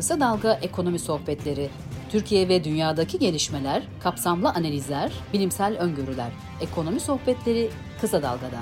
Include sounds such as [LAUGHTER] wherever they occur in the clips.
Kısa Dalga Ekonomi Sohbetleri. Türkiye ve dünyadaki gelişmeler, kapsamlı analizler, bilimsel öngörüler. Ekonomi Sohbetleri Kısa Dalga'da.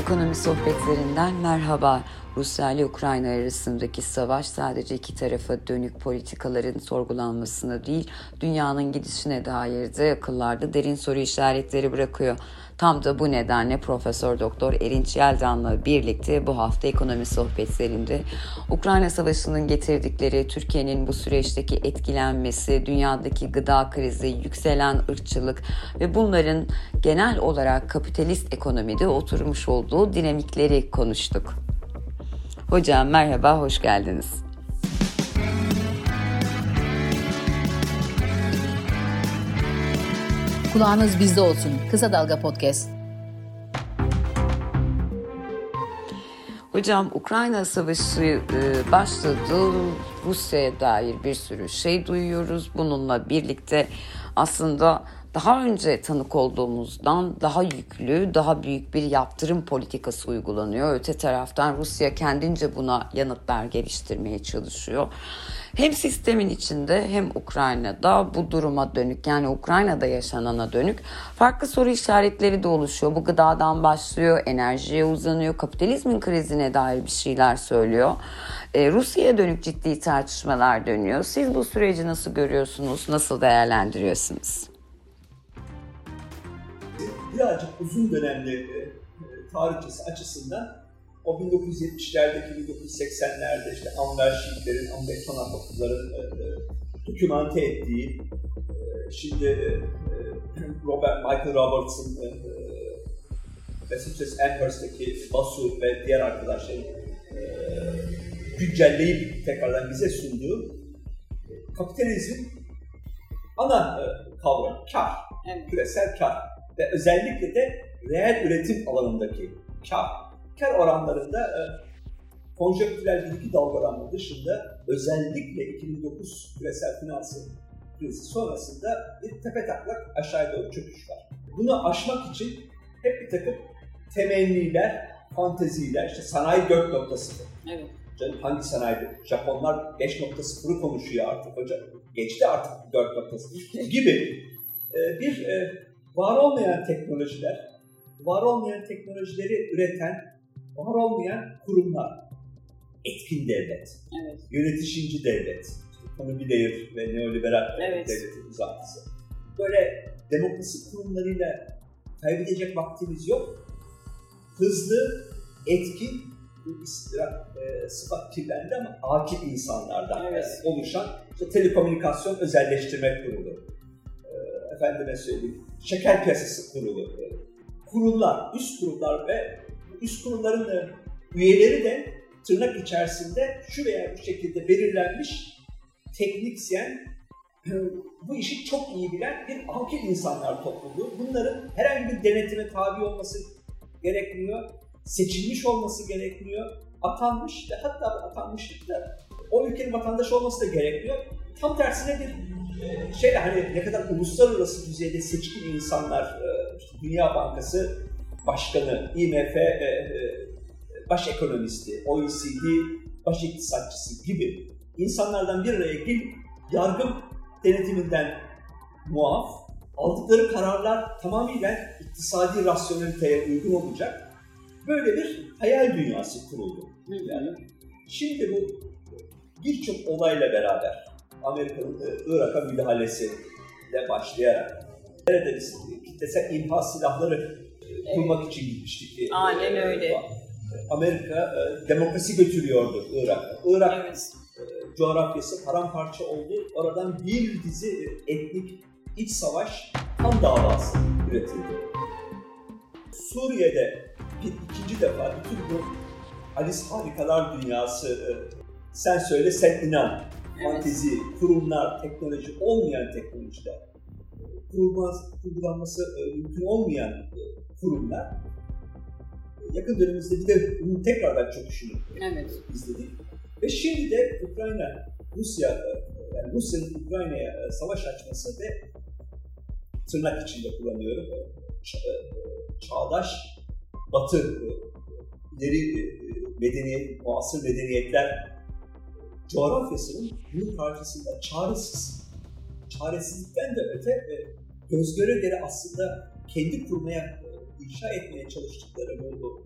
Ekonomi sohbetlerinden merhaba. Rusya ile Ukrayna arasındaki savaş sadece iki tarafa dönük politikaların sorgulanmasına değil, dünyanın gidişine dair de akıllarda derin soru işaretleri bırakıyor. Tam da bu nedenle Profesör Doktor Erinç Yeldan'la birlikte bu hafta ekonomi sohbetlerinde Ukrayna Savaşı'nın getirdikleri Türkiye'nin bu süreçteki etkilenmesi, dünyadaki gıda krizi, yükselen ırkçılık ve bunların genel olarak kapitalist ekonomide oturmuş olduğu dinamikleri konuştuk. Hocam merhaba, hoş geldiniz. Kulağınız bizde olsun. Kısa Dalga Podcast. Hocam Ukrayna Savaşı e, başladı. Rusya'ya dair bir sürü şey duyuyoruz. Bununla birlikte aslında daha önce tanık olduğumuzdan daha yüklü, daha büyük bir yaptırım politikası uygulanıyor. Öte taraftan Rusya kendince buna yanıtlar geliştirmeye çalışıyor. Hem sistemin içinde hem Ukrayna'da bu duruma dönük yani Ukrayna'da yaşanana dönük farklı soru işaretleri de oluşuyor. Bu gıdadan başlıyor, enerjiye uzanıyor, kapitalizmin krizine dair bir şeyler söylüyor. Ee, Rusya'ya dönük ciddi tartışmalar dönüyor. Siz bu süreci nasıl görüyorsunuz, nasıl değerlendiriyorsunuz? Birazcık uzun dönemli e, tarihçesi açısından o 1970'lerdeki 1980'lerde işte Anver Şiitlerin, Amerikan Akılların e, e, dokümante ettiği e, şimdi e, e Robert Michael Roberts'ın e, e Massachusetts Amherst'taki Basu ve diğer arkadaşların e, güncelleyip tekrardan bize sunduğu kapitalizm ana e, kavram, kar, yani küresel kar ve özellikle de reel üretim alanındaki kar, kar oranlarında e, konjonktürel bir iki dalgalanma dışında özellikle 2009 küresel finansal krizi sonrasında bir tepe taklak aşağıya doğru çöküş var. Bunu aşmak için hep bir takım temenniler, fanteziler, işte sanayi 4.0. Evet. Canım hangi sanayide? Japonlar 5.0'ı konuşuyor artık hocam. Geçti artık 4.0 gibi e, bir e, var olmayan teknolojiler, var olmayan teknolojileri üreten, var olmayan kurumlar, etkin devlet, evet. yönetişimci devlet, ekonomi devir ve neoliberal evet. devletin uzantısı. Böyle demokrasi kurumlarıyla kaybedecek vaktimiz yok. Hızlı, etkin, bu istirahat e, sıfat kirlendi ama akil insanlardan evet. oluşan işte telekomünikasyon özelleştirme kurulu, efendime söyleyeyim, şeker piyasası kurulu, kurullar, üst kurullar ve üst kurulların üyeleri de tırnak içerisinde şu veya bu şekilde belirlenmiş teknisyen, bu işi çok iyi bilen bir akil insanlar topluluğu. Bunların herhangi bir denetime tabi olması gerekmiyor, seçilmiş olması gerekmiyor, atanmış ve hatta atanmışlıkta o ülkenin vatandaşı olması da gerekmiyor. Tam tersine bir şey hani ne kadar uluslararası düzeyde seçkin insanlar, e, işte Dünya Bankası Başkanı, IMF e, e, baş ekonomisti, OECD baş iktisatçısı gibi insanlardan bir araya gelip yargı denetiminden muaf, aldıkları kararlar tamamıyla iktisadi rasyoneliteye uygun olacak. Böyle bir hayal dünyası kuruldu. Yani şimdi bu birçok olayla beraber Amerika'nın e, Irak'a müdahalesiyle başlayarak neredeyse kitlesel imha silahları e, kurmak için gitmiştik. E, Aynen öyle. Amerika demokrasi götürüyordu Irak'a. Irak evet. coğrafyası paramparça oldu. Oradan bir dizi etnik iç savaş kan davası üretildi. Suriye'de bir ikinci defa bütün bu Alice Harikalar Dünyası sen söyle sen inan fantezi, kurumlar, teknoloji olmayan teknolojiler, kurulmaz, kurgulanması e, mümkün olmayan e, kurumlar yakın dönemimizde bir de bunu tekrardan çok düşünüp evet. izledik. Ve şimdi de Ukrayna, Rusya, e, yani Rusya'nın Ukrayna'ya savaş açması ve tırnak içinde kullanıyorum, çağdaş Batı, e, ileri e, medeniyet, muasır medeniyetler coğrafyasının bunun karşısında çaresiz, çaresizlikten de öte e, göz göre göre aslında kendi kurmaya, inşa etmeye çalıştıkları bu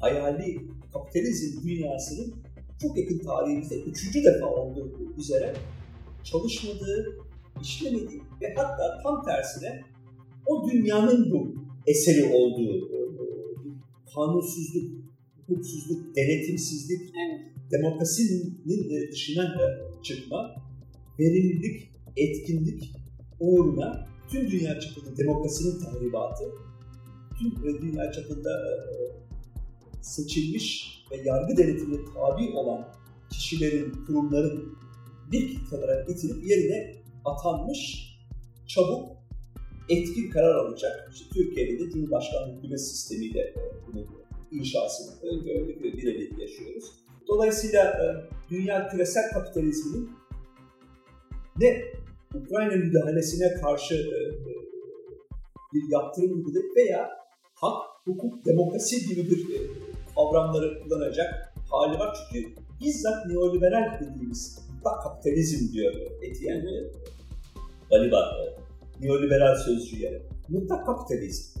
hayali kapitalizm dünyasının çok yakın tarihimizde üçüncü defa olduğu üzere çalışmadığı, işlemediği ve hatta tam tersine o dünyanın bu eseri olduğu kanunsuzluk, hukuksuzluk, denetimsizlik, evet. Demokrasinin dışına çıkma, verimlilik, etkinlik uğruna tüm dünya çapında demokrasinin tahribatı, tüm dünya çapında seçilmiş ve yargı denetimine tabi olan kişilerin, kurumların bir olarak getirip yerine atanmış, çabuk, etkin karar alacak. İşte Türkiye'de de Cumhurbaşkanlığı hükümet sistemiyle bunun inşasını öngördük ve birebir yaşıyoruz. Dolayısıyla e, dünya küresel kapitalizminin ne Ukrayna müdahalesine karşı e, e, bir yaptırım uygulayıp veya hak, hukuk, demokrasi gibi bir kavramları kullanacak hali var. Çünkü bizzat neoliberal dediğimiz mutlak kapitalizm diyor Etienne Balibar neoliberal sözcüğe. Mutlak kapitalizm.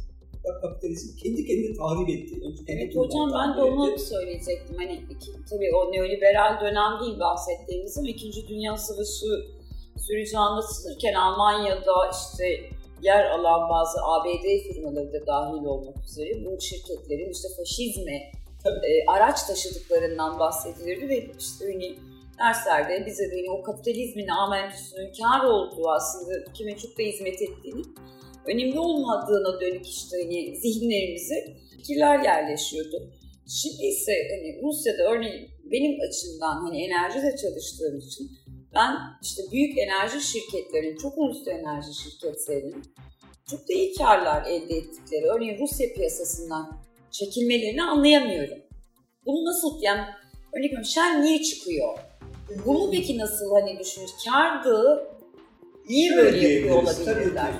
Kapitalizm kendi kendini tahrip etti. Evet hocam ben de onu söyleyecektim. Hani iki, tabii o neoliberal dönem değil bahsettiğimiz ama İkinci Dünya Savaşı süreci anlatılırken Almanya'da işte yer alan bazı ABD firmaları da dahil olmak üzere bu şirketlerin işte faşizme e, araç taşıdıklarından bahsedilirdi ve işte hani derslerde bize de hani o kapitalizmin amentüsünün kar olduğu aslında kime çok da hizmet ettiğini önemli olmadığına dönük işte hani zihinlerimize fikirler yerleşiyordu. Şimdi ise hani Rusya'da örneğin benim açımdan hani enerjide çalıştığım için ben işte büyük enerji şirketlerinin, çok uluslu enerji şirketlerinin çok da iyi karlar elde ettikleri, örneğin Rusya piyasasından çekilmelerini anlayamıyorum. Bunu nasıl, yani örnek veriyorum Shell niye çıkıyor? Bunu peki nasıl hani düşünür? Kardı, niye böyle yapıyor olabilirler?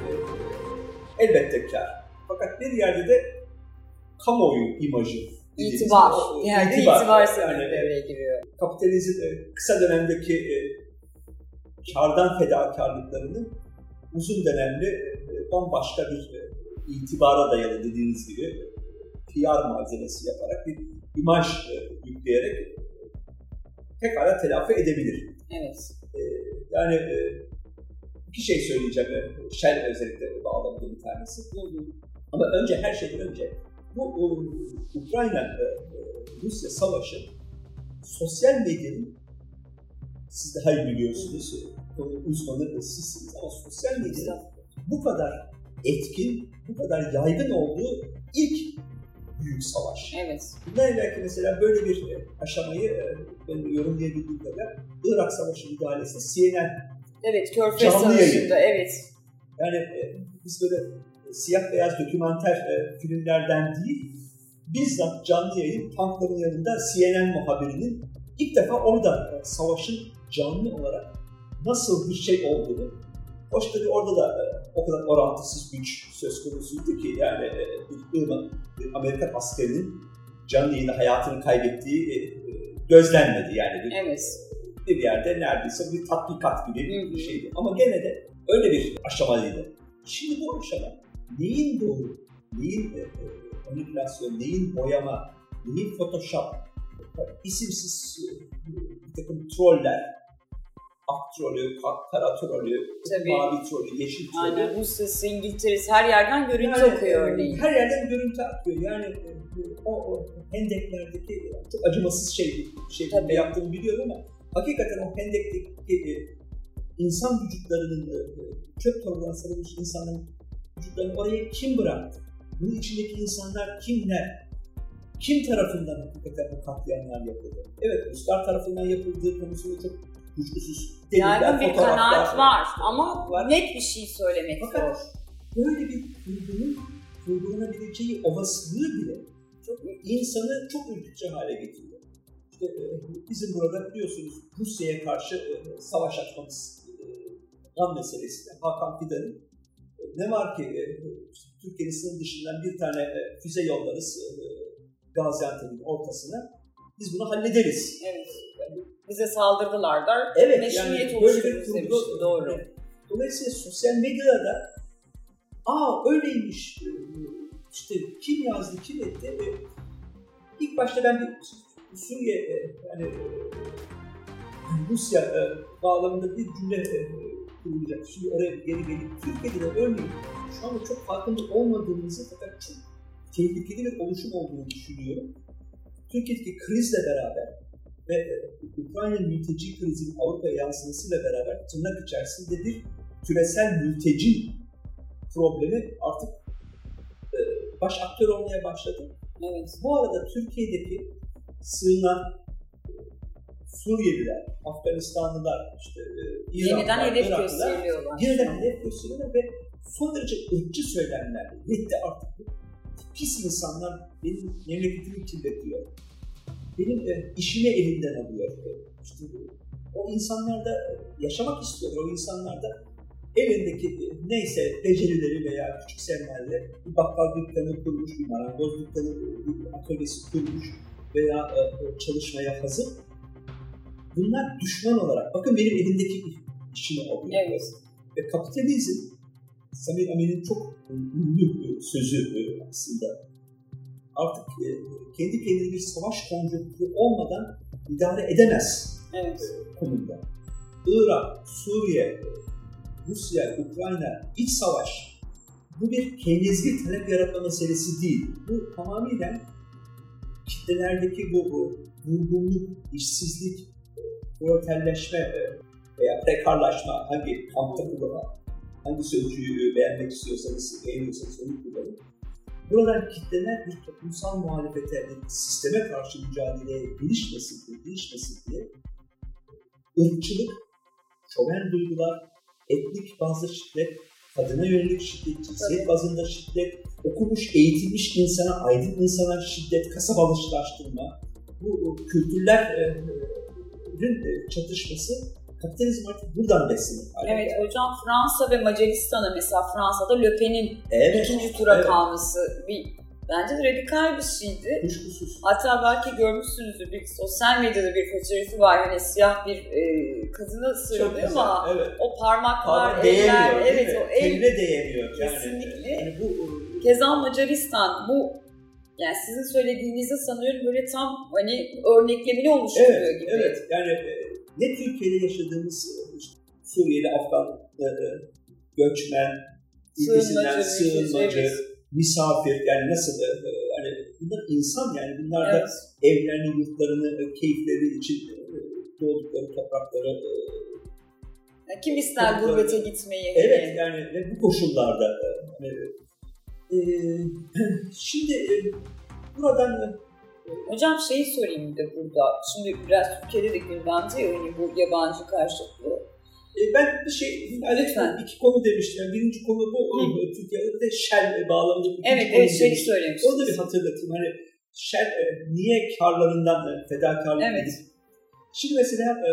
Elbette kar. Fakat bir yerde de kamuoyu imajı İtibar. Yani itibar, itibar yani, devreye giriyor. Kapitalizm e, kısa dönemdeki e, kardan fedakarlıklarını uzun dönemli e, bambaşka bir itibara dayalı dediğiniz gibi PR malzemesi yaparak bir imaj yükleyerek pekala telafi edebilir. Evet. Yani iki şey söyleyeceğim. Shell özellikle bağlamında bir tanesi. Ama önce her şeyden önce bu Ukrayna-Rusya savaşı sosyal medyanın siz daha iyi biliyorsunuz, uzmanı sizsiniz ama sosyal medyanın bu kadar etkin, bu kadar yaygın olduğu ilk büyük savaş. Evet. Bundan evvelki mesela böyle bir aşamayı ben yorumlayabildiğim kadar Irak Savaşı müdahalesinde CNN Evet, Körfez Savaşı'nda, evet. Yani e, biz böyle siyah beyaz dokümanter e, filmlerden değil, bizzat canlı yayın tankların yanında CNN muhabirinin ilk defa orada e, savaşın canlı olarak nasıl bir şey olduğunu Hoş tabii orada da e, o kadar orantısız güç söz konusuydu ki yani e, bir, Irak, bir Amerikan askerinin canlı yayında hayatını kaybettiği e, gözlenmedi yani. Bir, evet. Bir yerde neredeyse bir tatbikat gibi bir şeydi. Ama gene de öyle bir aşamalıydı. Şimdi bu aşama neyin doğru, neyin e, manipülasyon, neyin boyama, neyin photoshop, isimsiz bir takım troller, ak trolü, kara trolü, mavi trolü, yeşil trolü. Aynen Rusya'sı, İngiltere'si her yerden görüntü yani, akıyor örneğin. Her yerden görüntü akıyor. Yani o, o hendeklerdeki çok acımasız şey, şey yaptığını biliyorum ama hakikaten o hendekteki insan vücutlarının çöp torbalarına sarılmış insanların vücutlarını oraya kim bıraktı? Bunun içindeki insanlar kimler? Kim tarafından hakikaten bu katliamlar yapıldı? Evet, Ruslar tarafından yapıldığı konusunda çok kuşkusuz Yaygın bir kanaat var ama var. net bir şey söylemek Fakat zor. Böyle bir kurgunun kurgulanabileceği olasılığı bile çok insanı çok ürkütücü hale getiriyor. İşte, e, bizim burada biliyorsunuz Rusya'ya karşı e, savaş açmamız e, an meselesinde Hakan Fidan'ın ne var ki Türkiye'nin sınır dışından bir tane füze yollarız Gaziantep'in ortasına biz bunu hallederiz. Evet. Bize saldırdılar da Evet, meşruiyet yani böyle bir kurgu- demişti. Doğru. Dolayısıyla sosyal medyada da aa öyleymiş işte kim yazdı kim etti ilk başta ben bir Suriye yani e, Rusya e, bağlamında bir cümle e, kurulacak. Şimdi oraya geri gelip Türkiye'de de örneğin şu anda çok farkında olmadığımızı fakat çok tehlikeli bir oluşum olduğunu düşünüyorum. Türkiye'deki krizle beraber ve Ukrayna mülteci krizinin Avrupa'ya yansımasıyla beraber tırnak içerisinde bir küresel mülteci problemi artık baş aktör olmaya başladı. Evet. Bu arada Türkiye'deki sığınan e, Suriyeliler, Afganistanlılar, işte e, İranlılar, Yeniden hedef gösteriliyorlar. yeniden hedef gösteriyorlar ve son derece ırkçı söylemler. Yetti artık. Pis insanlar benim memleketimi kirletiyor. Benim e, işimi elinden alıyor. E, işte, o insanlar da yaşamak istiyorlar. O insanlar da elindeki e, neyse becerileri veya küçük sermayeyle bir bakkal dükkanı kurmuş, bir marangoz dükkanı, bir atölyesi kurmuş veya e, e, çalışmaya hazır. Bunlar düşman olarak, bakın benim elimdeki işimi alıyor. Evet. Ve kapitalizm, Samir Amin'in çok ünlü sözü e, aslında. Artık e, kendi kendine bir savaş konjonktürü olmadan idare edemez Evet. konumda. Irak, Suriye, Rusya, Ukrayna, iç savaş bu bir kendizgi talep yaratma meselesi değil. Bu tamamıyla kitlelerdeki bu, bu işsizlik, proleterleşme e, veya prekarlaşma hangi kampta kullanılan, hangi sözcüğü beğenmek istiyorsanız, beğeniyorsanız onu kullanın. Buradan kitleler bir toplumsal muhalefete, sisteme karşı mücadeleye girişmesin diye, girişmesin diye ırkçılık, şoven duygular, etnik bazı şiddet, kadına yönelik şiddet, cinsiyet bazında şiddet, okumuş, eğitilmiş insana, aydın insana şiddet, kasabalaştırma, bu kültürlerin e, çatışması kapitalizm artık buradan besleniyor. Evet hocam Fransa ve Macaristan'a mesela Fransa'da Le Pen'in Evet, ikinci tura evet. kalması bir bence radikal bir şeydi. kuşkusuz. Hatta belki görmüşsünüzdür bir sosyal medyada bir fotoğrafı var hani siyah bir e, sıralıyor güzel, ama evet. o parmaklar, Ama eller, evet mi? o el Teline değemiyor. Yani, Kesinlikle. Yani bu Keza Macaristan bu yani sizin söylediğinizde sanıyorum böyle tam hani örneklemini oluşturuyor Evet, gibi. evet. Yani e, ne Türkiye'de yaşadığımız e, Suriyeli, Afgan, e, göçmen, ülkesinden Sığınmacı, sığınmacı. Misafir yani nasıl e, e, yani bunlar insan yani bunlar da Evet. evlerini, yurtlarını, e, keyifleri için doğdukları toprakları e, Yani kim ister gurbete gitmeyi? evet yani ve bu koşullarda e, hani, e, [CLEARS THROAT] şimdi buradan Hocam şeyi sorayım bir de burada. Şimdi biraz Türkiye'de de gündemde ya hani bu yabancı karşıtlığı. E, ben bir şey, yani Lütfen. iki konu demiştim. Yani birinci konu bu, Hı. Türkiye'de de Shell bağlamında ikinci Evet, konu evet şeyi demiştim. söylemiştiniz. Onu da bir hatırlatayım. Hani Shell e, niye karlarından e, fedakarlık Evet. edip- Şimdi mesela e,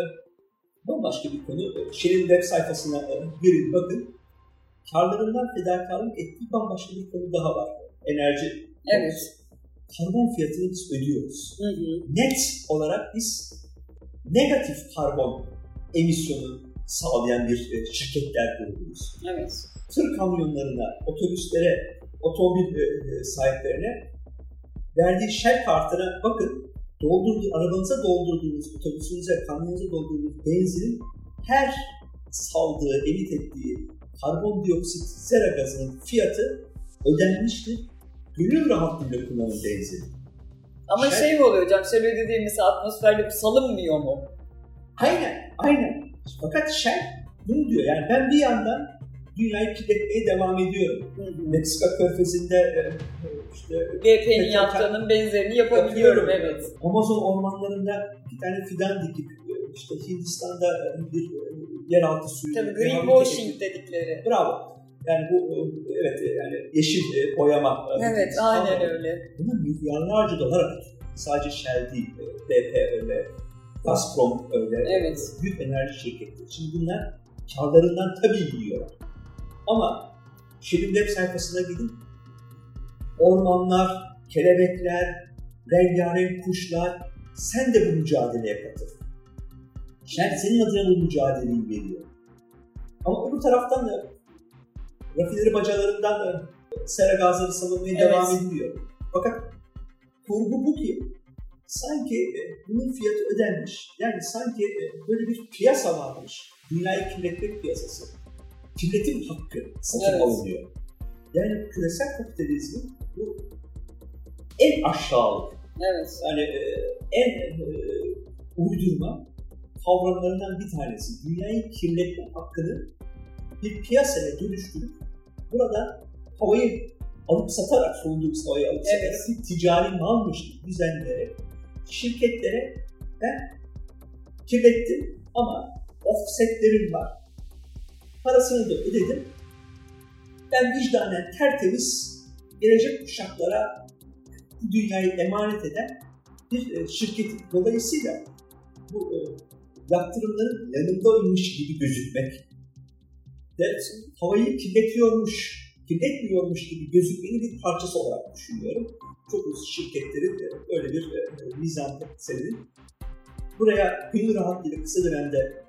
bambaşka bir konu. E, Shell'in web sayfasına e, girin bakın. Karlarından fedakarlık ettiği bambaşka bir konu daha var. Enerji Evet. Karbon fiyatını biz ödüyoruz Hı hı. net olarak biz negatif karbon emisyonu sağlayan bir e, şirketler grubuyuz. Evet. Tır kamyonlarına, otobüslere, otomobil e, e, sahiplerine verdiği Shell kartına bakın doldurduğu, arabanıza doldurduğunuz, otobüsünüze, kamyonunuza doldurduğunuz benzinin her saldığı, emit ettiği karbondioksit sera gazının fiyatı ödenmiştir. Gönül rahatlığıyla kullanın benzin. Ama Shell- şey mi oluyor hocam? Şöyle dediğimiz atmosferde salınmıyor mu? Aynen, aynen. Fakat Shell bunu diyor. Yani ben bir yandan dünyayı kirletmeye devam ediyorum. Hı. Meksika körfezinde e, e, işte BP'nin yaptığının benzerini yapabiliyorum. Evet. Amazon ormanlarında bir tane fidan dikip e, işte Hindistan'da bir yeraltı suyu. Tabii greenwashing dedikleri. Bravo. Yani bu evet yani yeşil boyama. Evet, aynen öyle. Buna milyarlarca dolar. Sadece Shell değil, BP öyle, Gazprom öyle, Evet. büyük enerji şirketleri. Şimdi bunlar karlarından tabii yiyorlar. Ama Shell'in web sayfasına gidin, ormanlar, kelebekler, rengarenk kuşlar, sen de bu mücadeleye katıl. Yani senin adına bu mücadeleyi veriyor. Ama öbür taraftan da rafineri bacalarından da sera gazları salınmaya evet. devam ediliyor. Fakat kurgu bu ki sanki e, bunun fiyatı ödenmiş. Yani sanki e, böyle bir piyasa varmış. Dünyayı kirletmek piyasası. Kirletim hakkı satın evet. alınıyor. Yani küresel kapitalizmin bu en aşağılık. Evet. Yani e, en e, uydurma kavramlarından bir tanesi. Dünyayı kirletme hakkını bir piyasaya dönüştürüp burada havayı alıp satarak, solduğumuz havayı alıp evet. satarak bir ticari malmış gibi düzenleyerek şirketlere ben kirlettim ama offsetlerim var. Parasını da ödedim. Ben vicdanen tertemiz gelecek kuşaklara bu dünyayı emanet eden bir e, şirketin dolayısıyla bu e, yaptırımların yanındaymış gibi gözükmek ve havayı kirletiyormuş, kirletmiyormuş gibi gözükmenin bir parçası olarak düşünüyorum. Çok uzun şirketlerin öyle bir e, nizam sebebi. Buraya gönül rahatlığıyla kısa dönemde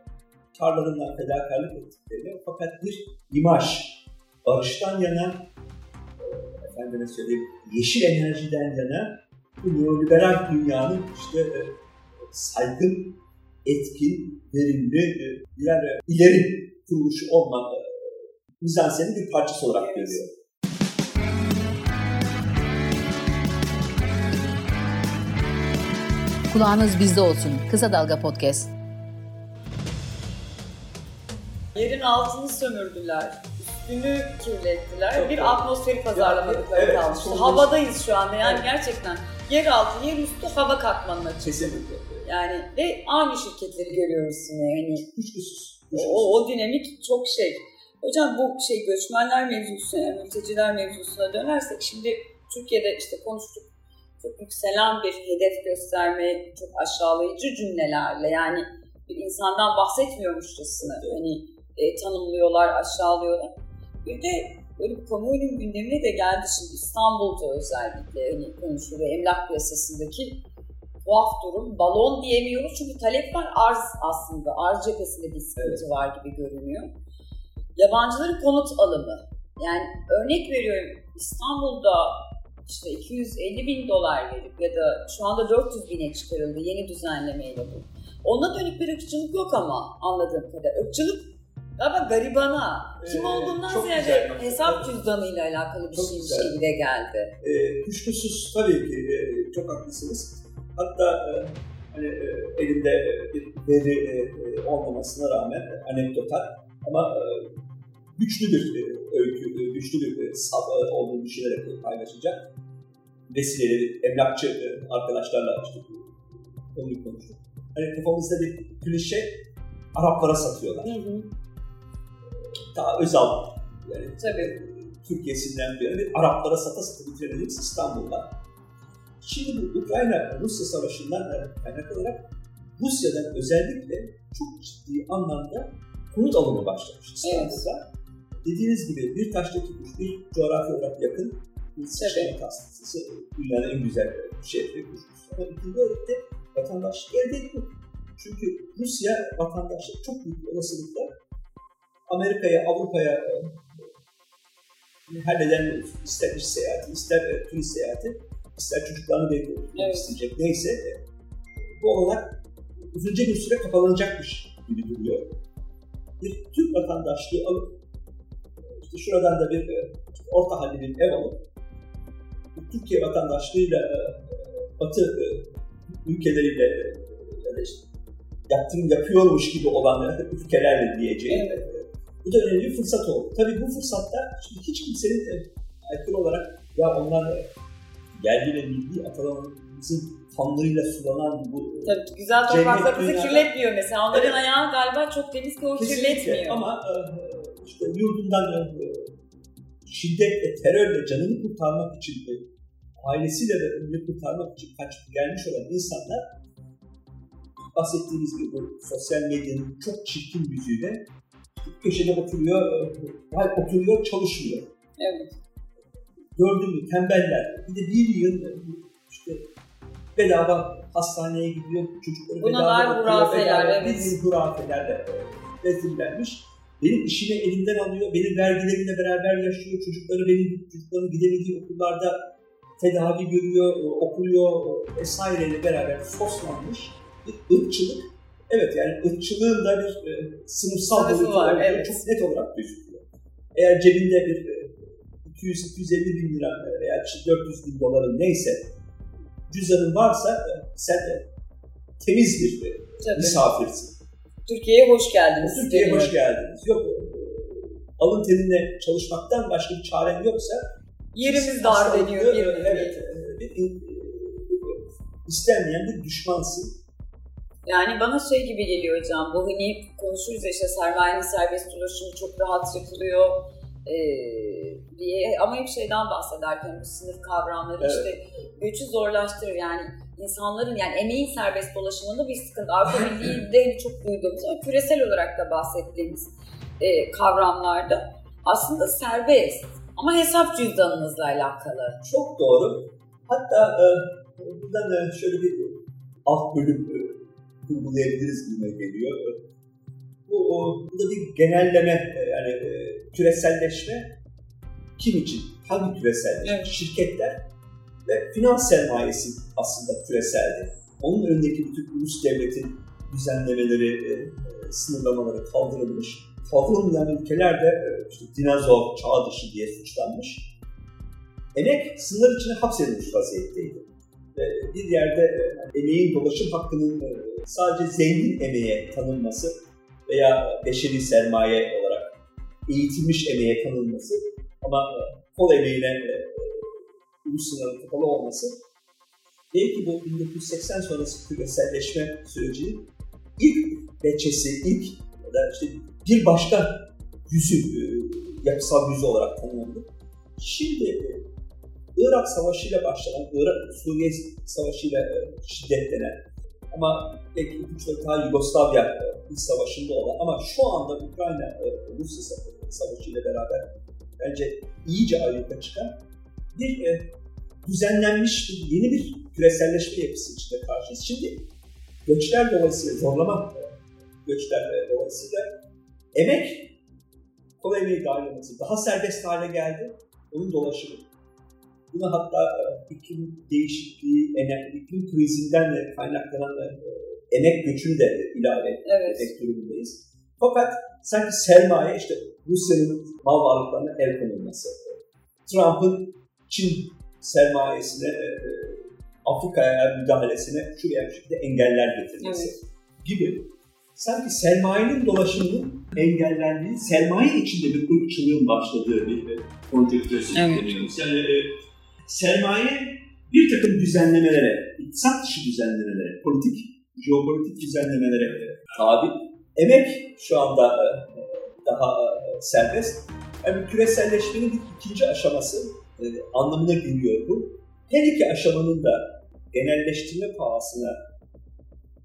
karlarından fedakarlık ettiklerini fakat bir imaj, barıştan yana, e, efendime söyleyeyim, yeşil enerjiden yana bu neoliberal dünyanın işte e, saygın, etkin, verimli e, birer ileri kuruluşu olmak mizansenin bir parçası olarak görüyor. Kulağınız bizde olsun. Kısa Dalga Podcast. Yerin altını sömürdüler. Üstünü kirlettiler. Çok bir atmosferi pazarlamadıkları evet, kalmıştı. Havadayız şu anda yani evet. gerçekten. Yer altı, yer üstü hava katmanına çıktı. Kesinlikle. Yani ve aynı şirketleri görüyoruz yine. Yani Kuşkusuz. O, o dinamik çok şey. Hocam bu şey göçmenler mevzusuna, yani mülteciler mevzusuna dönersek şimdi Türkiye'de işte konuştuk çok yükselen bir hedef gösterme, çok aşağılayıcı cümlelerle yani bir insandan bahsetmiyormuşçasına hani e, tanımlıyorlar, aşağılıyorlar. Bir de böyle bir kamuoyunun gündemine de geldi şimdi İstanbul'da özellikle hani konuşuluyor emlak piyasasındaki tuhaf durum. Balon diyemiyoruz çünkü talep var arz aslında. Arz cephesinde bir sıkıntı var gibi görünüyor. Yabancıların konut alımı. Yani örnek veriyorum İstanbul'da işte 250 bin dolar verip ya da şu anda 400 bine çıkarıldı yeni düzenlemeyle bu. Ona dönük bir ırkçılık yok ama anladığım kadar. Irkçılık galiba garibana, kim ee, olduğundan ziyade hesap cüzdanıyla alakalı bir çok şey güzel. de geldi. Ee, kuşkusuz tabii ki e, çok haklısınız. Hatta e, hani e, elimde bir veri e, olmamasına rağmen anekdotal ama e, güçlü bir e, öykü, e, güçlü bir e, sab olduğunu düşünerek paylaşacak. Vesileleri, emlakçı arkadaşlarla işte konuyu konuştuk. Hani kafamızda bir klişe Araplara satıyorlar. Hı hı. Daha özel yani Tabii. Türkiye'sinden bir yani Araplara sata sata bitirdiğimiz İstanbul'da. Şimdi bu Ukrayna-Rusya savaşından kaynak olarak Rusya'dan özellikle çok ciddi anlamda konut alımı başlamış İstanbul'da. Evet. Dediğiniz gibi bir taşla tutmuş, bir coğrafi olarak yakın bir şehir hastası. Dünyanın en güzel şehri kuşmuş. Ama ikinci da vatandaşlık elde etmiyor. Çünkü Rusya vatandaşlık çok büyük olasılıkla Amerika'ya, Avrupa'ya e, halleden ister iş seyahati, ister e, turist seyahati, ister çocuklarını bekliyor, evet. isteyecek neyse e, bu olarak uzunca bir süre kapanacakmış gibi duruyor. Bir Türk vatandaşlığı alıp işte şuradan da bir orta halli bir ev alıp Türkiye vatandaşlığıyla Batı ülkeleriyle ya da işte yaptığım yapıyormuş gibi olan ülkelerle diyeceğim. Evet. Bu da önemli bir fırsat oldu. Tabii bu fırsatta şimdi hiç kimsenin aykırı olarak ya onlar yerli milli atalarımızın kanlarıyla sulanan bu Tabii güzel topraklarımızı kirletmiyor mesela. Onların evet. ayağı galiba çok temiz ki o kirletmiyor. Ama işte yurdundan şiddetle, terörle canını kurtarmak için ailesiyle de ömrünü kurtarmak için kaçıp gelmiş olan insanlar bahsettiğimiz gibi bu sosyal medyanın çok çirkin yüzüyle köşede oturuyor, oturuyor çalışmıyor. Evet. Gördün mü tembeller. Bir de bir yıl işte bedava hastaneye gidiyor, çocukları Buna bedava dair okuyor, hurafeler, bedava, evet. bildiğin hurafelerle e, rezillenmiş. Benim işimi elimden alıyor, benim vergilerimle beraber yaşıyor, çocukları benim çocukların gidemediği okullarda tedavi görüyor, e, okuyor e, vesaireyle beraber soslanmış bir ırkçılık. Evet yani ırkçılığın da bir e, sınıfsal boyutu var, evet. çok net olarak gözüküyor. Eğer cebinde bir e, 200-250 bin lira e, veya işte 400 bin doların neyse cüzdanın varsa e, sen de temiz bir e, misafirsin. Türkiye'ye hoş geldiniz. Türkiye'ye hoş geldiniz. Yok e, alın teninle çalışmaktan başka bir çaren yoksa Yerimiz dar deniyor bir e. Evet. e, Bir, e, istenmeyen bir düşmansın. Yani bana şey gibi geliyor hocam, bu hani konuşuruz ya işte sermayenin serbest dolaşımı çok rahat yapılıyor ee, diye ama hep şeyden bahsederken bu sınıf kavramları Evet. işte göçü zorlaştırır yani insanların yani emeğin serbest dolaşımında bir sıkıntı. Avrupa [LAUGHS] Birliği'de hani çok duyduğumuz ama küresel olarak da bahsettiğimiz e, kavramlarda aslında serbest ama hesap cüzdanınızla alakalı. Çok doğru. Hatta e, buradan e, şöyle bir alt bölüm e, kurgulayabiliriz gibime geliyor. Bu, o, bu da bir genelleme e, yani e, küreselleşme kim için? Hangi küreselleşme? Evet. Şirketler ve finans sermayesi aslında küreseldi. Onun önündeki bütün ulus devletin düzenlemeleri, e, e, sınırlamaları kaldırılmış. Kaldırılmayan ülkeler de e, işte dinozor, çağ dışı diye suçlanmış. Emek sınır içine hapsedilmiş vaziyetteydi. Ve bir yerde e, emeğin dolaşım hakkının e, sadece zengin emeğe tanınması veya beşeri sermaye olarak eğitilmiş emeğe tanınması ama e, kol emeğine ulus sınırı kapalı olması belki bu 1980 sonrası küreselleşme sürecinin ilk veçesi, ilk ya da işte bir başka yüzü, e, yapısal yüzü olarak tanımlandı. Şimdi e, Irak Savaşı ile başlayan, Irak Suriye Savaşı ile e, şiddetlenen ama belki ipuçları daha Yugoslavya İç Savaşı'nda olan ama şu anda Ukrayna Rusya Sa- Savaşı ile beraber bence iyice ayyuka çıkan bir e, düzenlenmiş bir, yeni bir küreselleşme yapısı içinde karşıyız. Şimdi göçler dolayısıyla zorlama e, göçler e, dolayısıyla emek kol emeği olması daha serbest hale geldi. Onun dolaşımı. Buna hatta e, iklim değişikliği, ener- iklim krizinden de kaynaklanan e, emek göçünü de ilave Evet. etmek. Fakat sanki sermaye işte Rusya'nın mal varlıklarına el konulması, Trump'ın Çin sermayesine, e, e, Afrika'ya müdahalesine şu veya bu şekilde engeller getirmesi gibi sanki sermayenin dolaşımının engellendiği, sermaye içinde bir ırkçılığın başladığı bir e, konjonktüre sürükleniyoruz. Yani e, sermaye bir takım düzenlemelere, iktisat dışı düzenlemelere, politik, jeopolitik düzenlemelere tabi. Emek şu anda e, daha e, serbest. Yani küreselleşmenin bir ikinci aşaması e, anlamına geliyor bu. Her iki aşamanın da genelleştirme pahasına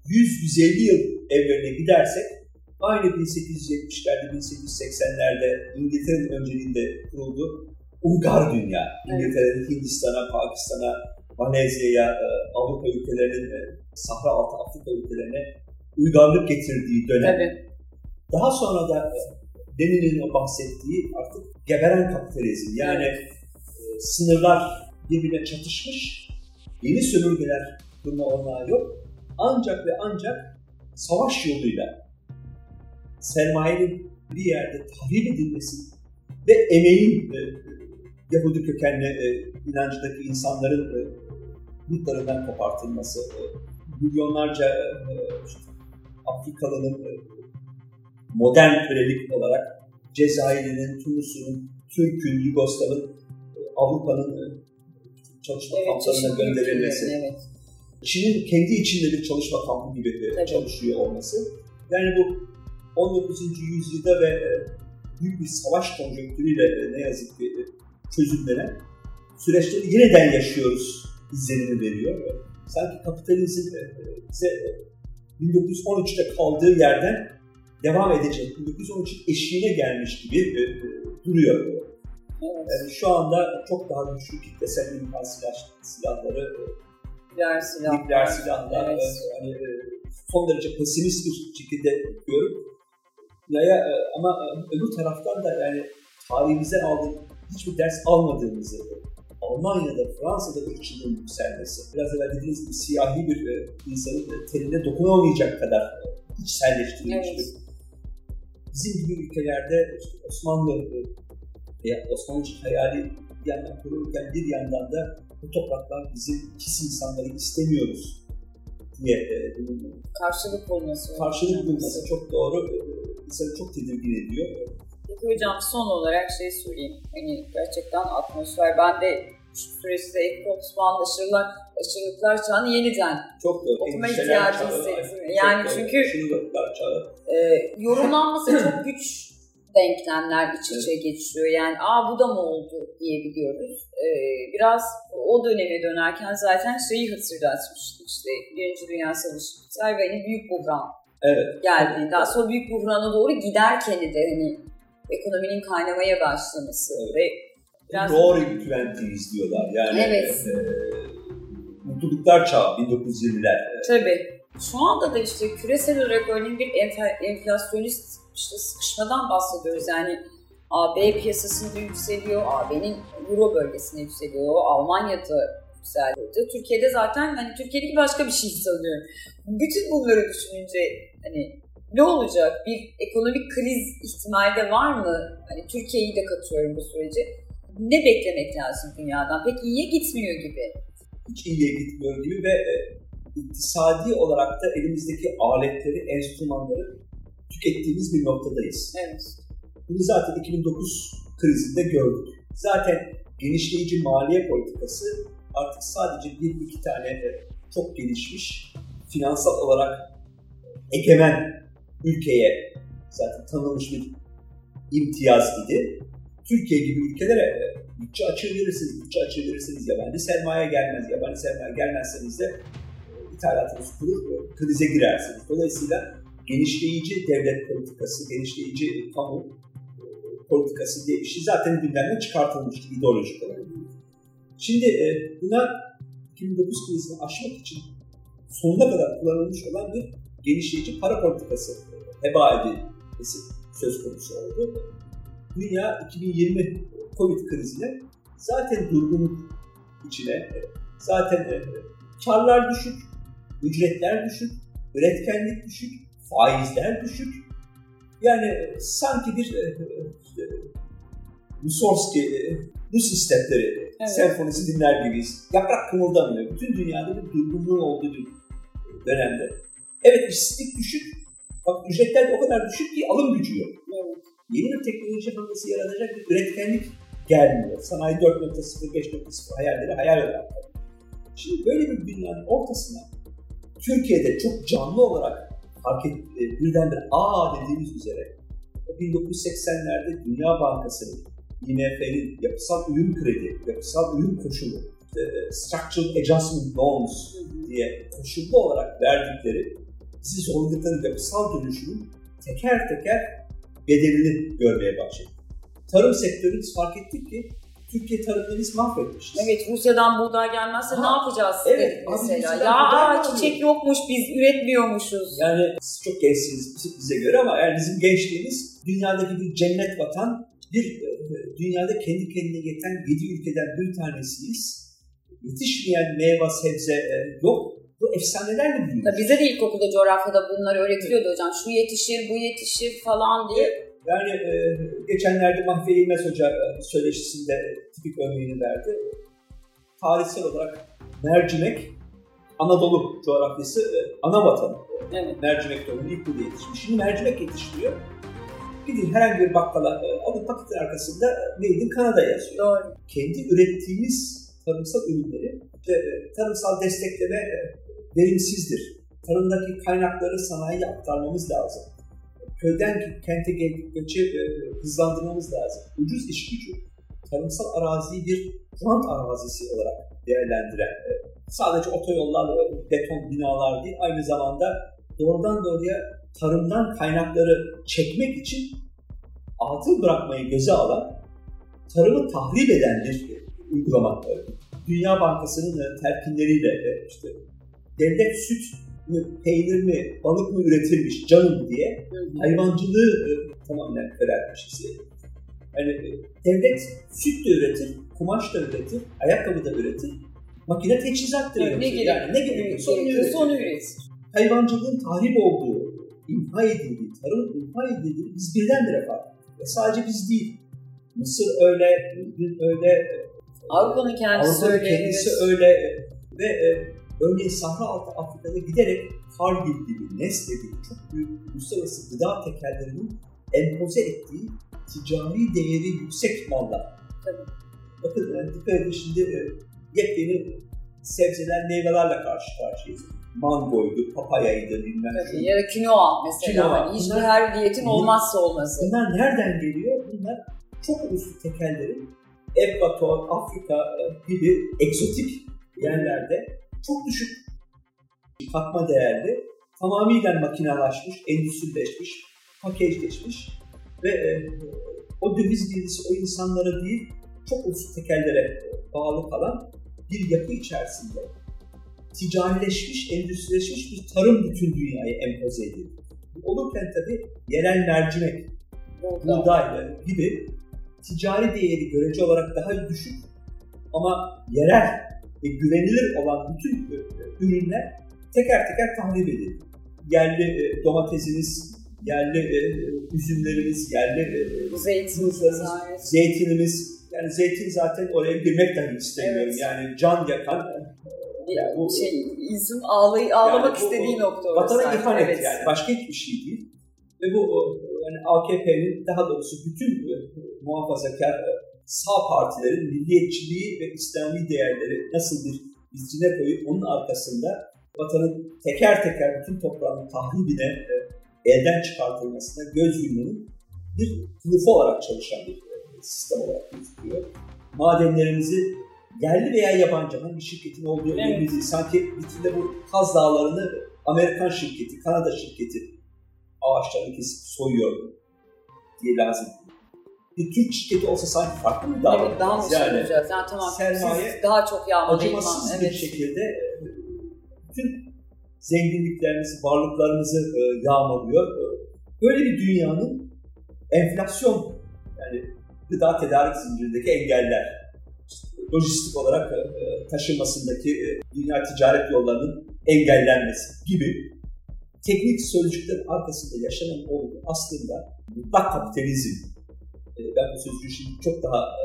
100-150 yıl evveline gidersek aynı 1870'lerde, 1880'lerde İngiltere'nin önceliğinde kuruldu uygar dünya. İngiltere'nin Hindistan'a, Pakistan'a, Malezya'ya, e, Avrupa ülkelerinin, e, Sahra altı Afrika ülkelerine uygarlık getirdiği dönem. Tabii. Daha sonra da e, Lenin'in bahsettiği artık geberen kapitalizm yani e, sınırlar birbirine çatışmış, yeni sömürgeler kurma olanağı yok. Ancak ve ancak savaş yoluyla sermayenin bir yerde tahrip edilmesi ve emeğin e, Yahudi kökenli e, inancındaki insanların e, yurtlarından kopartılması, e, milyonlarca e, işte, Afrikalı'nın e, modern kölelik olarak Cezayir'in, Tunus'un, Türk'ün, Yugoslav'ın, Avrupa'nın e, çalışma Evet, kamplarına gönderilmesi. Evet. Çin'in kendi içinde bir çalışma kampı gibi Tabii. çalışıyor olması. Yani bu 19. yüzyılda ve e, büyük bir savaş konjonktürüyle e, ne yazık ki çözümlenen süreçleri yeniden yaşıyoruz izlenimi veriyor. Sanki kapitalizm bize e, 1913'te kaldığı yerden devam edecek, 1913'ün eşiğine gelmiş gibi duruyor. Evet. Yani şu anda çok daha güçlü kitlesel imkan silah, silahları e, Nükleer silahlar. Nükleer silahlar. Evet. e, Hani, e, son derece pesimist bir şekilde bakıyorum. Dünyaya, e, ama öbür taraftan da yani tarihimizden aldığım hiçbir ders almadığımızı, Almanya'da, Fransa'da ırkçılığın yükselmesi, biraz evvel dediğiniz gibi siyahi bir insanın teline dokunamayacak kadar içselleştirilmiş Evet. bizim gibi ülkelerde işte Osmanlı veya Osmanlı hayali bir yandan kurulurken bir yandan da bu topraklar bizim pis insanları istemiyoruz diye e, Karşılık bulması. karşılık bulması çok doğru. e, insanı çok tedirgin ediyor. Peki hocam son olarak şey söyleyeyim. Hani gerçekten atmosfer. Ben de şu süresi de ek Osmanlı aşırılar, aşırılıklar çağını yeniden Çok doğru. Okuma ihtiyacı hissettim. Yani çünkü- e, yorumlanması çok güç denklemler iç içe geçiyor. Yani aa bu da mı oldu diyebiliyoruz. E, biraz o döneme dönerken zaten şeyi hatırlatmıştı işte Birinci Dünya Savaşı biter ve hani büyük buhran Evet. geldi. Daha sonra büyük buhrana doğru giderken de hani ekonominin kaynamaya başlaması Evet. ve biraz Roaring Twenties diyorlar. Yani Evet. e, mutluluklar çağı 1920'ler. Tabii. Şu anda da işte küresel olarak örneğin bir enf- enflasyonist işte sıkışmadan bahsediyoruz. Yani AB piyasasında yükseliyor, AB'nin Euro bölgesinde yükseliyor, Almanya'da yükseldi. Türkiye'de zaten hani Türkiye'deki başka bir şey sanıyorum. Bütün bunları düşününce hani ne olacak? Bir ekonomik kriz ihtimali de var mı? Hani Türkiye'yi de katıyorum bu sürece. Ne beklemek lazım dünyadan? Pek iyiye gitmiyor gibi. hiç iyiye gitmiyor gibi ve e, iktisadi olarak da elimizdeki aletleri, enstrümanları tükettiğimiz bir noktadayız. Evet. Bunu zaten 2009 krizinde gördük. Zaten genişleyici maliye politikası artık sadece bir iki tane e, çok gelişmiş, finansal olarak egemen ülkeye zaten tanınmış bir imtiyaz idi. Türkiye gibi ülkelere bütçe açığı verirsiniz, bütçe açığı yabancı sermaye gelmez, yabancı sermaye gelmezseniz de e, ithalatınız kurur, krize girersiniz. Dolayısıyla genişleyici devlet politikası, genişleyici kamu e, politikası diye bir şey zaten gündemden çıkartılmıştı ideolojik olarak. Şimdi e, buna 2009 krizini aşmak için sonuna kadar kullanılmış olan bir genişleyici para politikası heba edilmesi söz konusu oldu. Dünya 2020 Covid krizine zaten durgunluk içine, e, zaten e, karlar düşük, ücretler düşük, üretkenlik düşük, faizler düşük. Yani e, sanki bir e, Mussorgsky, e, Rus istekleri Evet. senfonisi dinler gibiyiz. Yaprak kımıldamıyor. Bütün dünyada bir durgunluğun olduğu bir dönemde. Evet işsizlik düşük. Bak ücretler o kadar düşük ki alım gücü yok. Evet. Yeni bir teknoloji hamlesi yaratacak bir üretkenlik gelmiyor. Sanayi 4.0, 5.0 hayalleri hayal olarak. Şimdi böyle bir dünyanın ortasına Türkiye'de çok canlı olarak fark et, e, birdenbire aa dediğimiz üzere 1980'lerde Dünya Bankası'nın, IMF'nin yapısal uyum kredi, yapısal uyum koşulu, e, Structural Adjustment Loans diye koşullu olarak verdikleri bizi zorladıkları yapısal dönüşümün teker teker bedelini görmeye başladık. Tarım sektörü biz fark ettik ki Türkiye tarımını biz mahvetmişiz. Evet Rusya'dan buğday gelmezse Ha, ne yapacağız evet, mesela. Ya aa, çiçek yokmuş biz üretmiyormuşuz. Yani siz çok gençsiniz bize göre ama yani bizim gençliğimiz dünyadaki bir cennet vatan, bir e, dünyada kendi kendine yeten yedi ülkeden bir tanesiyiz. Yetişmeyen meyve sebze e, yok. Bu efsanelerle. Tabii bize de ilkokulda coğrafyada bunlar öğretiliyordu hocam. Şu yetişir, bu yetişir falan diye. Yani e, geçenlerde Mahfiye İlmez Hoca e, söyleşisinde tipik örneğini verdi. Tarihsel olarak mercimek Anadolu coğrafyası e, ana vatanı. Evet. Mercimek tohumu ilk burada yetişmiş. Şimdi mercimek yetiştiriyor. Gidin herhangi bir bakkala e, alın paketin arkasında Made in Canada yazıyor. Doğru. Kendi ürettiğimiz tarımsal ürünleri işte, e, tarımsal destekleme e, verimsizdir. Tarımdaki kaynakları sanayiye aktarmamız lazım. Köyden kente gel- göçü e, hızlandırmamız lazım. Ucuz iş gücü, tarımsal araziyi bir rant arazisi olarak değerlendiren, e, sadece otoyollar, e, beton binalar değil, aynı zamanda doğrudan doğruya tarımdan kaynakları çekmek için atıl bırakmayı göze alan, tarımı tahrip eden bir uygulama. Dünya Bankası'nın e, telkinleriyle e, işte devlet süt mü, peynir mi, balık mı üretilmiş canım diye hayvancılığı e, tamamen köreltmiş bize. Yani e, devlet süt de üretir, kumaş da üretir, ayakkabı da üretir, makine teçhizat da Ne üretir. gerek, yani ne gerekiyorsa onu gerekiyorsa üretir. onu üretir. Hayvancılığın tahrip olduğu, imha edildiği, tarım imha edildiği biz birdenbire fark ettik. Ve sadece biz değil. Mısır öyle, öyle, Avrupa'nın kendisi Avrupa'nın öyle. kendisi öyle ve e, örneğin Sahra Altı Afrika'da giderek Cargill gibi, Nestle gibi çok büyük uluslararası gıda tekellerinin empoze ettiği ticari değeri yüksek mallar. Tabii. Bakın e, dikkat edin şimdi e, yepyeni sebzeler, meyvelerle karşı karşıyayız. Mangoydu, papayaydı bilmem şu. Ya da kinoa mesela. Kinoa. Hani hiçbir her diyetin olmazsa olmazı. Bunlar nereden geliyor? Bunlar çok uluslu tekellerin Ekvator, Afrika e, gibi egzotik yerlerde çok düşük katma değerli, tamamıyla makinalaşmış, endüstrileşmiş, paketleşmiş ve e, o döviz girdisi o insanlara değil, çok uluslu tekellere bağlı kalan bir yapı içerisinde ticarileşmiş, endüstrileşmiş bir tarım bütün dünyaya empoze. Bu Olurken tabii yerel mercimek, buğday gibi ticari değeri görece olarak daha düşük ama yerel ve güvenilir olan bütün e, ürünler teker teker tahrip edildi. Yerli e, domatesimiz, yerli e, üzümlerimiz, yerli e, Zeytin, muzlarımız, evet. zeytinimiz, yani zeytin zaten oraya girmek dahi istemiyorum. Evet. Yani can yakan Yani bu- şey, insan ağlay ağlamak Yani bu- istediği nokta orası. vatana sanki. ihanet Evet. yani. Başka hiçbir şey değil. Ve bu yani AKP'nin daha doğrusu bütün muhafazakar sağ partilerin milliyetçiliği ve İslami değerleri nasıl bir vitrine koyup onun arkasında vatanın teker teker bütün toprağının tahribine elden çıkartılmasına göz yummanın bir kılıfı olarak çalışan bir e, sistem olarak gözüküyor. Madenlerimizi yerli veya yabancı hangi şirketin olduğu önemli Evet. değil. Sanki vitrinde bu Kaz Dağları'nı Amerikan şirketi, Kanada şirketi ağaçlarını kesip soyuyor diye lazım. Bir Türk şirketi olsa sanki farklı mı davranırız? Evet, daha mı yani olacağız? Yani tamam, sermaye siz daha çok yağmalayın. acımasız Evet. bir şekilde e, bütün zenginliklerimizi, varlıklarımızı e, yağmalıyor. E, Böyle bir dünyanın enflasyon yani gıda tedarik zincirindeki engeller, lojistik olarak taşınmasındaki dünya ticaret yollarının engellenmesi gibi teknik sözcüklerin arkasında yaşanan olgu aslında mutlak kapitalizm. E, Ben bu sözcüğü şimdi çok daha e,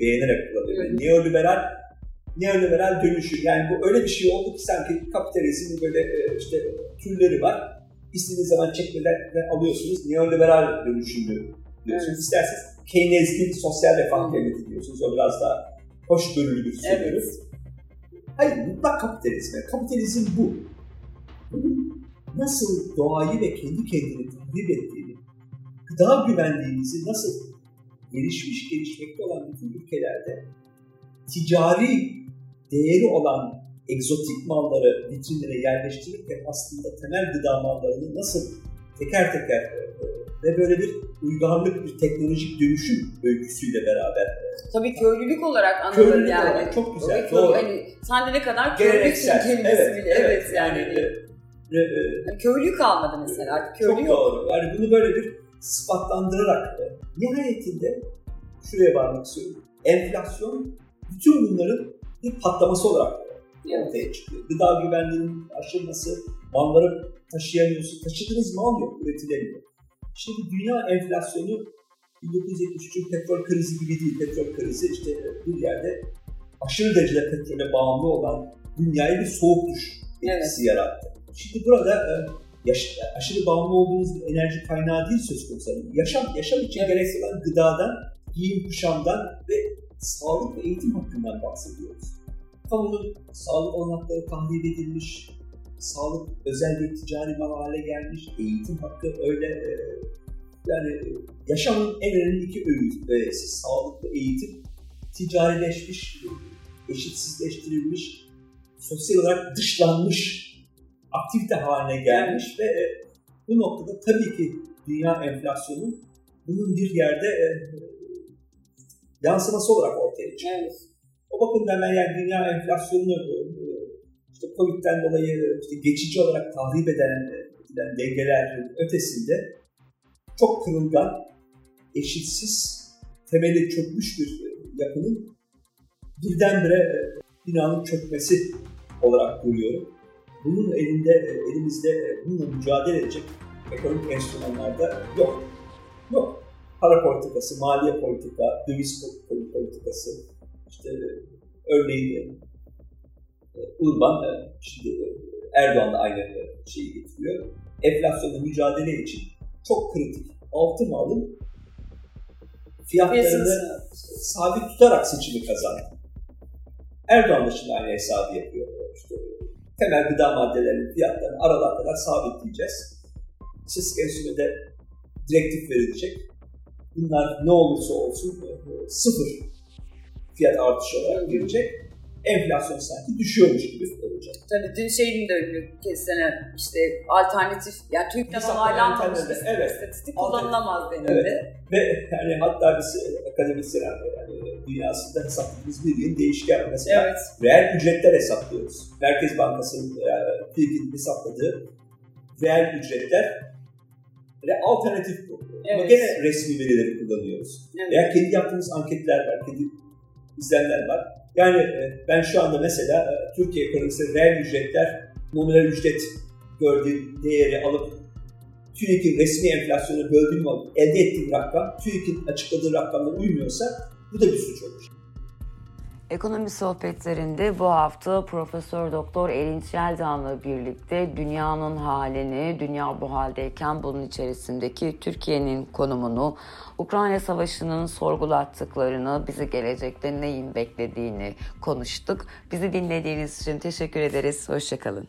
beğenerek kullanıyorum. Neoliberal neoliberal dönüşü. Yani bu öyle bir şey oldu ki sanki kapitalizmin böyle e, işte türleri var. İstediğiniz zaman çekmeden alıyorsunuz. Neoliberal dönüşümü diyorsunuz. Evet. İsterseniz Keynes'in sosyal refah devleti diyorsunuz. O biraz daha hoşgörülü bir söylüyoruz. Hayır, mutlak kapitalizm. Yani kapitalizm bu. Bunun nasıl doğayı ve kendi kendini tahrip ettiğini, gıda güvenliğimizi nasıl gelişmiş, gelişmekte olan bütün ülkelerde ticari değeri olan egzotik malları vitrinlere yerleştirirken aslında temel gıda mallarını nasıl teker teker e, ve böyle bir uygarlık, bir teknolojik dönüşüm öyküsüyle beraber Tabii köylülük olarak anılır Köylülük yani. olarak çok güzel, köy- doğru. Hani sen de ne kadar geleneksel, kelimesi evet, bile. Evet, yani. e, e, e, Yani köylü kalmadı mesela köylü Çok yok. doğru. Yani bunu böyle bir sıfatlandırarak e, nihayetinde şuraya varmak istiyorum. Enflasyon bütün bunların bir patlaması olarak ortaya çıkıyor. Gıda güvenliğinin aşılması, malları taşıyamıyorsun. Taşıdığınız mal yok, üretilemiyor. Şimdi dünya enflasyonu 1973'ün petrol krizi gibi değil. Petrol krizi işte bir yerde aşırı derecede petrole bağımlı olan dünyaya bir soğuk duş etkisi yarattı. Şimdi burada e, yaş- aşırı bağımlı olduğunuz bir enerji kaynağı değil söz konusu. Yani Yaşam, yaşam için gerekli olan gıdadan, giyim kuşamdan ve sağlık ve eğitim hakkından bahsediyoruz. Kamunun sağlık olanakları tahrip edilmiş, sağlık özel bir ticari mal hale gelmiş, eğitim hakkı öyle e, yani e, yaşamın en önemli iki öğü- öğesi, sağlık ve eğitim ticarileşmiş, eşitsizleştirilmiş, sosyal olarak dışlanmış aktivite haline gelmiş ve e, bu noktada tabii ki dünya enflasyonu bunun bir yerde e, yansıması olarak ortaya çıkıyor. Evet. O bakımdan ben yani dünya enflasyonunu e, işte Covid'den dolayı işte geçici olarak tahrip eden, eden dengeler ötesinde çok kırılgan, eşitsiz, temeli çökmüş bir yapının birdenbire binanın çökmesi olarak görüyorum. Bunun elinde, elimizde bununla mücadele edecek ekonomik enstrümanlarda yok. Yok. Para politikası, maliye politika, döviz politikası, işte örneğin Urban, şimdi Erdoğan da aynı şeyi getiriyor. Enflasyonla mücadele için çok kritik altın alın fiyatlarını sabit tutarak seçimi kazandı. Erdoğan da şimdi aynı hesabı yapıyor. İşte temel gıda maddelerinin fiyatlarını aralığa kadar sabitleyeceğiz. Siz enstrümede direktif verilecek. Bunlar ne olursa olsun sıfır fiyat artışı olarak gelecek enflasyon sanki düşüyormuş gibi olacak. Tabii şeyin de ünlü kesene işte alternatif yani TÜİK'ten onaylanmamış evet. istatistik kullanılamaz denildi. Evet. Ve yani hatta biz akademisyenler yani dünyasında hesapladığımız bir yıl değişken mesela evet. reel ücretler hesaplıyoruz. Merkez Bankası'nın yani TÜİK'in hesapladığı reel ücretler ve alternatif bu. Evet. Ama gene resmi verileri kullanıyoruz. Evet. Veya kendi yaptığımız anketler var, kendi izlenler var. Yani e, ben şu anda mesela e, Türkiye ekonomisi reel ücretler nominal ücret gördüğü değeri alıp TÜİK'in resmi enflasyonu böldüğüm elde ettiğim rakam TÜİK'in açıkladığı rakamla uymuyorsa bu da bir suç olur. Ekonomi sohbetlerinde bu hafta Profesör Doktor Erinç Yeldan'la birlikte dünyanın halini, dünya bu haldeyken bunun içerisindeki Türkiye'nin konumunu, Ukrayna Savaşı'nın sorgulattıklarını, bizi gelecekte neyin beklediğini konuştuk. Bizi dinlediğiniz için teşekkür ederiz. Hoşçakalın.